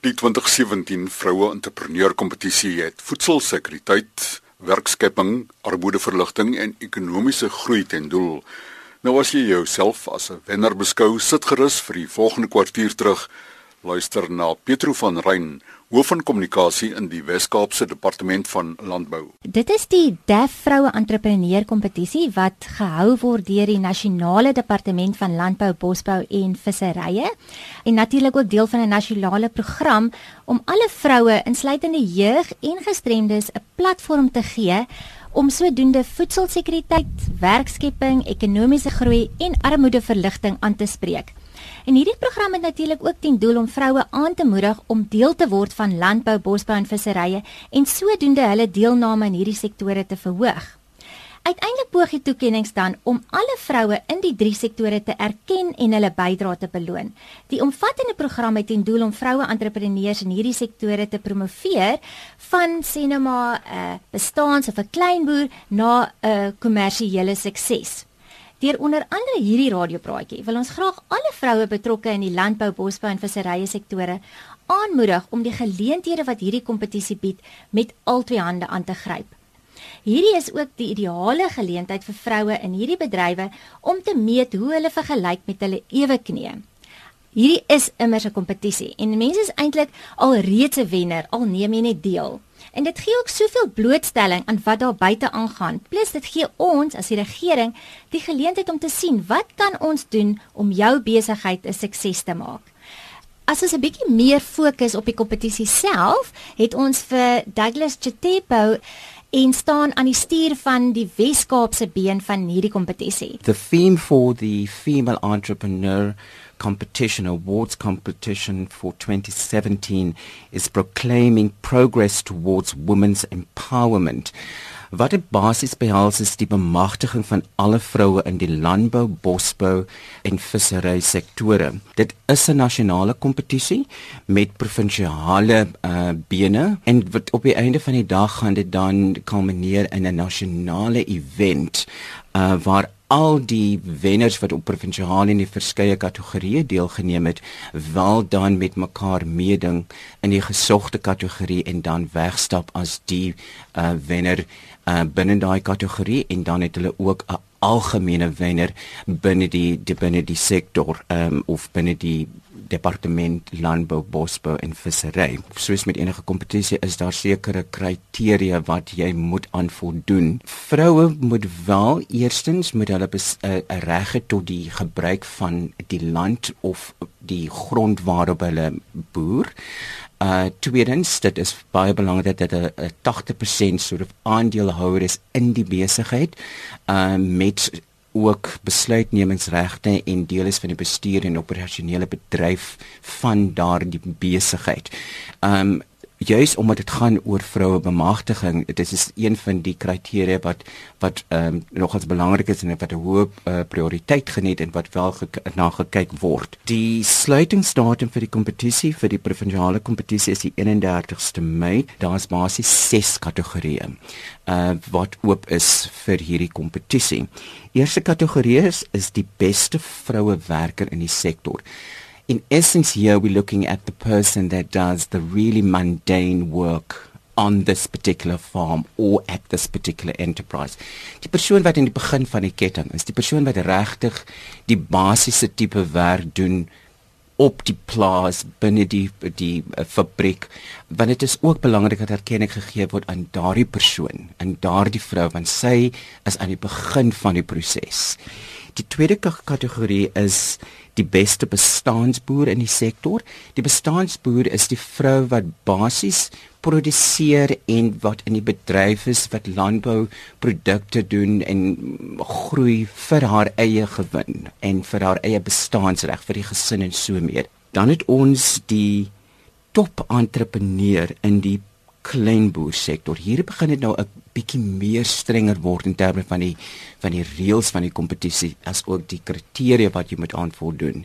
Die 2017 vroue entrepreneur kompetisie het voedselsekuriteit, werkskepping, armoedeverligting en ekonomiese groei ten doel. Nou as jy jouself as 'n wenner beskou, sit gerus vir die volgende kwartier terug. Luister na Petro van Rein hoof van kommunikasie in die Wes-Kaapse Departement van Landbou. Dit is die DEF vroue entrepreneur kompetisie wat gehou word deur die Nasionale Departement van Landbou, Bosbou en Visserye en natuurlik ook deel van 'n nasionale program om alle vroue, insluitende jeug en gestremdes, 'n platform te gee om sodoende voedselsekuriteit, werkskepping, ekonomiese groei en armoedeverligting aan te spreek. En hierdie program het natuurlik ook ten doel om vroue aan te moedig om deel te word van landbou, bosbou en visserye en sodoende hulle deelname in hierdie sektore te verhoog. Uiteindelik poog die toekenninge dan om alle vroue in die drie sektore te erken en hulle bydrae te beloon. Die omvattende program het ten doel om vroue entrepreneurs in hierdie sektore te promoveer van sinema 'n uh, bestaans of 'n kleinboer na 'n uh, kommersiële sukses. Deur onder andere hierdie radiopraatjie wil ons graag alle vroue betrokke in die landbou, bosbou en visserye sektore aanmoedig om die geleenthede wat hierdie kompetisie bied met albei hande aan te gryp. Hierdie is ook die ideale geleentheid vir vroue in hierdie bedrywe om te meet hoe hulle vergelyk met hulle eweknieë. Hierdie is immers 'n kompetisie en mense is eintlik al reeds 'n wenner al neem jy net deel. En dit gee ook soveel blootstelling aan wat daar buite aangaan. Plus dit gee ons as die regering die geleentheid om te sien wat kan ons doen om jou besigheid 'n sukses te maak. As ons 'n bietjie meer fokus op die kompetisie self, het ons vir Douglas Chitepo en staan aan die stuur van die Wes-Kaapse been van hierdie kompetisie. The theme for the female entrepreneur competition, awards competition for 2017 is proclaiming progress towards women's empowerment. Wat dit basies behels is die bemagtiging van alle vroue in die landbou, bosbou en vissery sektore. Dit is 'n nasionale kompetisie met provinsiale uh, bene en wat op die einde van die dag gaan dit dan kulmineer in 'n nasionale event uh, waar al die wenners wat op provinsiale en die verskeie kategorieë deelgeneem het, wel dan met mekaar meeding in die gesogte kategorie en dan wegstap as die uh, wenner uh, binne daai kategorie en dan het hulle ook 'n algemene wenner binne die, die binne die sektor um, of binne die departement landbou, bosbou en vissery. Soos met enige kompetisie is daar sekere kriteria wat jy moet aan voldoen. Vroue moet wel eerstens moet hulle 'n eh, reg hê tot die gebruik van die land of die grond waarop hulle boer. Uh tweedens, dit is baie belangrik dat 'n 80% soort of aandeelhouer is in die besigheid uh met ook besluitnemingsregte en deel is van die bestuur en operasionele bedryf van daardie besigheid. Um juis omdat dit gaan oor vroue bemagtiging dit is een van die kriteria wat wat ehm um, nogals belangrik is en wat 'n hoë uh, prioriteit geniet en wat wel na gekyk word. Die sluitingsdatum vir die kompetisie vir die provinsiale kompetisie is die 31ste Mei. Daar's basies 6 kategorieë uh, wat oop is vir hierdie kompetisie. Eerste kategorie is, is die beste vroue werker in die sektor in essence here we're looking at the person that does the really mundane work on this particular farm or at this particular enterprise. Die persoon wat in die begin van die ketting is, die persoon wat regtig die basiese tipe werk doen op die plaas binne die die uh, fabriek want dit is ook belangrik dat erkenning gegee word aan daardie persoon en daardie vrou want sy is aan die begin van die proses. Die tweede kategorie is die beste bestaansboer in die sektor. Die bestaansboer is die vrou wat basies produseer en wat in die bedryf is wat landbouprodukte doen en groei vir haar eie gewin en vir haar eie bestaansreg vir die gesin en so meer. Dan het ons die top entrepreneur in die kleinboersektor. Hier begin dit nou 'n bietjie meer strenger word in terme van die van die reëls van die kompetisie as ook die kriteria wat jy moet aanvoldoen.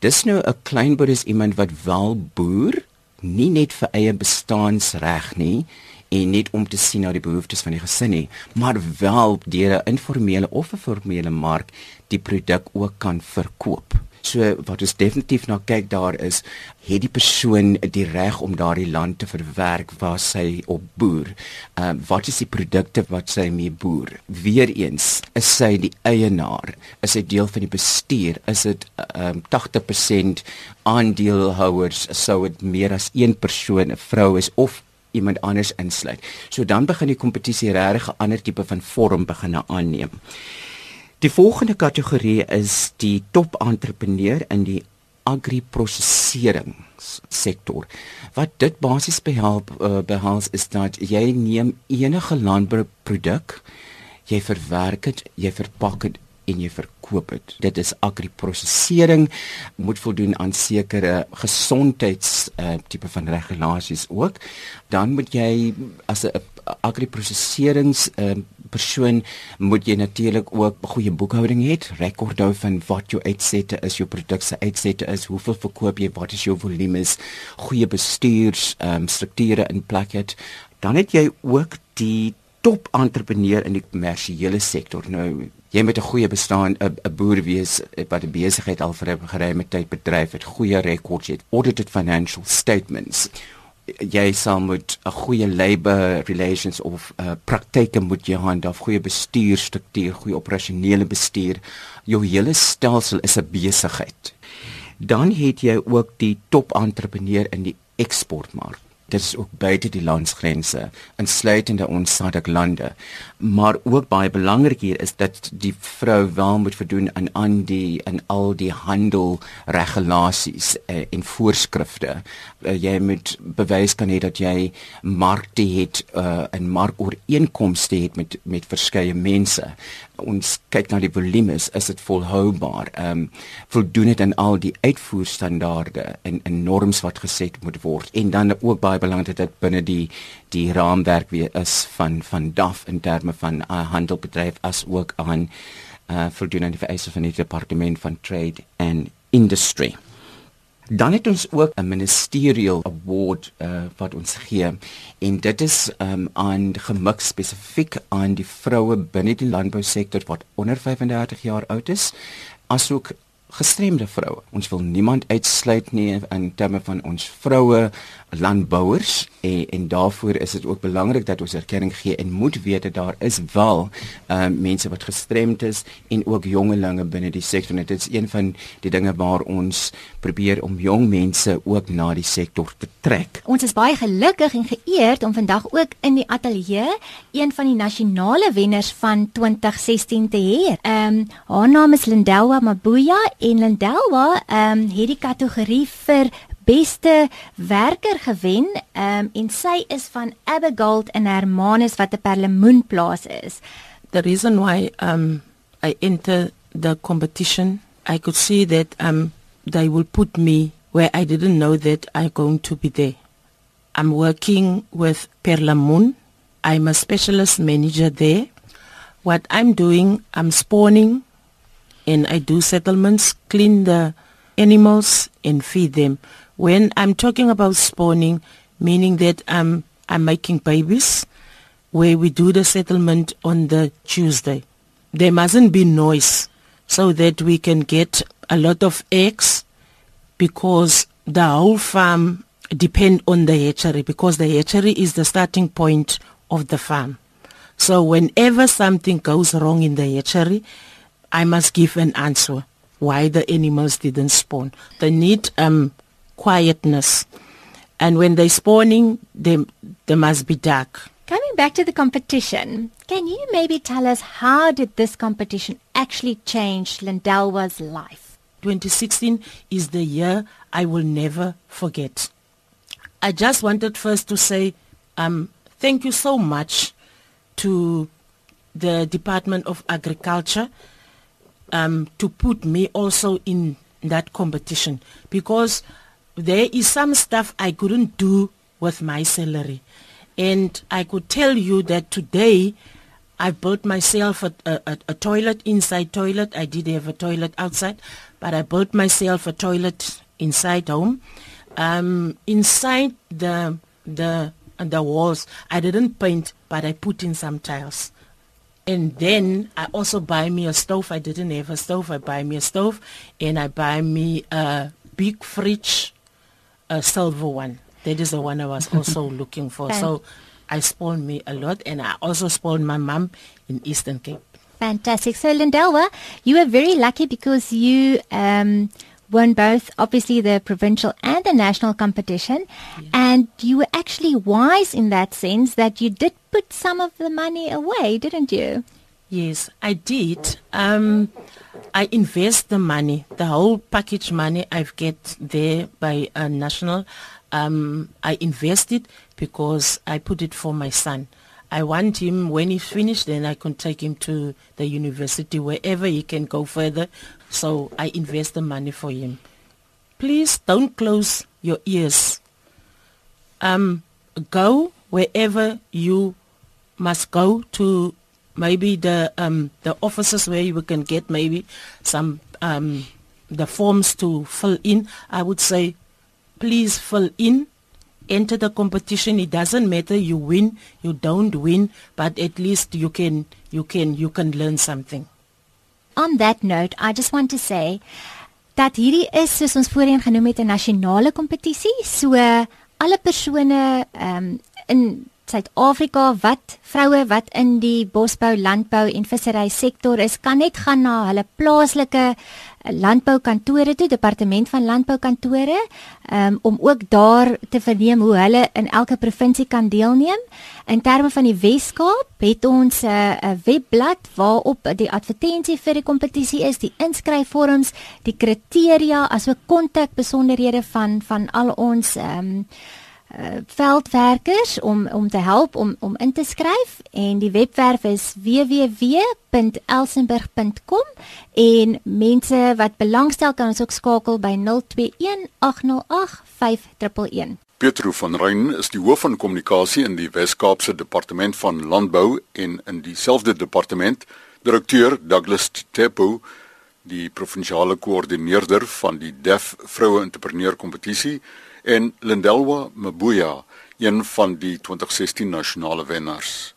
Dis nou 'n kleinboer is iemand wat wel boer, nie net vir eie bestaansreg nie en net om te sien na die behoeftes van die gesin nie, maar wel deur 'n informele of 'n formele mark die produk ook kan verkoop. So wat ons definitief na kyk daar is het die persoon die reg om daardie land te verwerk waar sy op boer. Ehm uh, wat is die produkte wat sy mee boer? Weereens, is sy die eienaar? Is sy deel van die bestuur? Is dit ehm um, 80% aandeelhouers sou dit meer as een persoon 'n vrou is of iemand anders insluit. So dan begin die kompetisie regtig 'n ander tipe van vorm begin aanneem. Die volgende kategorie is die top entrepreneur in die agri-prosesering sektor. Wat dit basies behelp uh, behels is dat jy neem enige landbouproduk, jy verwerk dit, jy verpak dit en jy verkoop dit. Dit is agri-prosesering moet voldoen aan sekere gesondheids uh, tipe van regulasies ook. Dan moet jy as 'n agri-proseserings uh, persoon moet jy natuurlik ook goeie boekhouding hê, rekord hou van wat jou uitsette is, jou produk se uitsette is, hoeveel verkoop jy, wat is jou volume is, goeie bestuurs um, strukture in plek het. Dan het jy ook die top entrepreneur in die kommersiële sektor. Nou jy moet 'n goeie bestaan 'n boer wees wat 'n besigheid al vir 'n geruime tyd bedryf het, goeie rekords het, audited financial statements. Jy sal moet 'n goeie labor relations of uh, praktyke moet jy hand af, goeie bestuurstruktuur, goeie operasionele bestuur. Jou hele stelsel is 'n besigheid. Dan het jy ook die top entrepreneur in die eksportmark dit is ook buite die landsgrense insluitende ons SADC lande maar ook baie belangrik hier is dat die vrou wel moet voldoen aan aan die en al die handel regulasies uh, en voorskrifte. Uh, jy moet bewys kan hê dat jy markte het uh, en markooreenkomste het met met verskeie mense. Ons kyk na die volume is dit volhoubaar? Ehm um, voldoen dit aan al die uitvoerstandaarde en en norms wat geset moet word? En dan ook baie belangrik dat dit binne die die raamwerk weer is van van DAF in terme van uh, handelbedryf as ook aan uh, voldoen aan die vereistes van die departement van trade and industry. Dan het ons ook 'n ministerial award uh, wat ons gee en dit is um, aan gemik spesifiek aan die vroue binne die landbousektor wat onder 35 jaar oud is asook gestremde vroue. Ons wil niemand uitsluit nie in terme van ons vroue landbouers en en daarvoor is dit ook belangrik dat ons erkenning gee en moet weet dat daar is wel uh, mense wat gestremd is en ook jongelinge binne die sektor. Dit is een van die dinge waar ons probeer om jong mense ook na die sektor te trek. Ons is baie gelukkig en geëerd om vandag ook in die ateljee een van die nasionale wenners van 2016 te hê. Ehm um, haar naam is Lindelwa Mabuya en Lindelwa ehm um, het die kategorie vir beste werker gewen um, en sy is van Abigail en Hermanus wat 'n perlemoenplaas is. The reason why um I enter the competition I could see that um they will put me where I didn't know that I'm going to be there. I'm working with Perlamoon. I'm a specialist manager there. What I'm doing, I'm spawning and I do settlements, clean the animals and feed them. When I'm talking about spawning, meaning that I'm I'm making babies, where we do the settlement on the Tuesday. There mustn't be noise so that we can get a lot of eggs because the whole farm depend on the hatchery because the hatchery is the starting point of the farm. So whenever something goes wrong in the hatchery, I must give an answer why the animals didn't spawn. They need um, quietness. And when they're spawning, they, they must be dark. Coming back to the competition, can you maybe tell us how did this competition actually change Lindelwa's life? 2016 is the year I will never forget. I just wanted first to say um, thank you so much to the Department of Agriculture um, to put me also in that competition because there is some stuff I couldn't do with my salary. And I could tell you that today I built myself a, a, a, toilet, inside toilet. I did have a toilet outside, but I built myself a toilet inside home. Um, inside the, the, the walls, I didn't paint, but I put in some tiles. And then I also buy me a stove. I didn't have a stove. I buy me a stove and I buy me a big fridge, a silver one. That is the one I was also looking for. So I spoiled me a lot and I also spoiled my mom in Eastern Cape. Fantastic. So Lindelwa, you were very lucky because you um won both obviously the provincial and the national competition yeah. and you were actually wise in that sense that you did put some of the money away, didn't you? Yes, I did. Um I invest the money, the whole package money I've get there by a national um I invest it because I put it for my son. I want him when he's finished then I can take him to the university wherever he can go further so I invest the money for him. Please don't close your ears. Um go wherever you must go to maybe the um the offices where you can get maybe some um the forms to fill in. I would say please fill in. Enter the competition. It doesn't matter. You win you don't win but at least you can you can you can learn something on that note i just want to say dat hierdie is soos ons voorheen genoem het 'n nasionale kompetisie. So alle persone um, in Suid-Afrika wat vroue wat in die bosbou, landbou en vissery sektor is, kan net gaan na hulle plaaslike landboukantore toe, departement van landboukantore, um, om ook daar te verneem hoe hulle in elke provinsie kan deelneem. In terme van die Wes-Kaap het ons 'n uh, webblad waarop die advertensie vir die kompetisie is, die inskryfvorms, die kriteria asook kontakbesonderhede van van al ons ehm um, uh, veldwerkers om om te help om om in te skryf. En die webwerf is www.elsenburg.com en mense wat belangstel kan ons ook skakel by 021 808 5111 Pietro van Rein is die hoof van kommunikasie in die Wes-Kaapse Departement van Landbou en in dieselfde departement direkteur Douglas Tepo die provinsiale koördineerder van die Def vroue entrepreneur kompetisie en Lindelwa Mabuya, een van die 2016 nasionale wenners.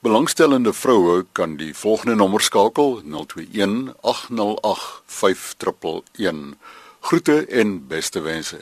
Belangstellende vroue kan die volgende nommer skakel 021 808 5111. Groete en beste wense.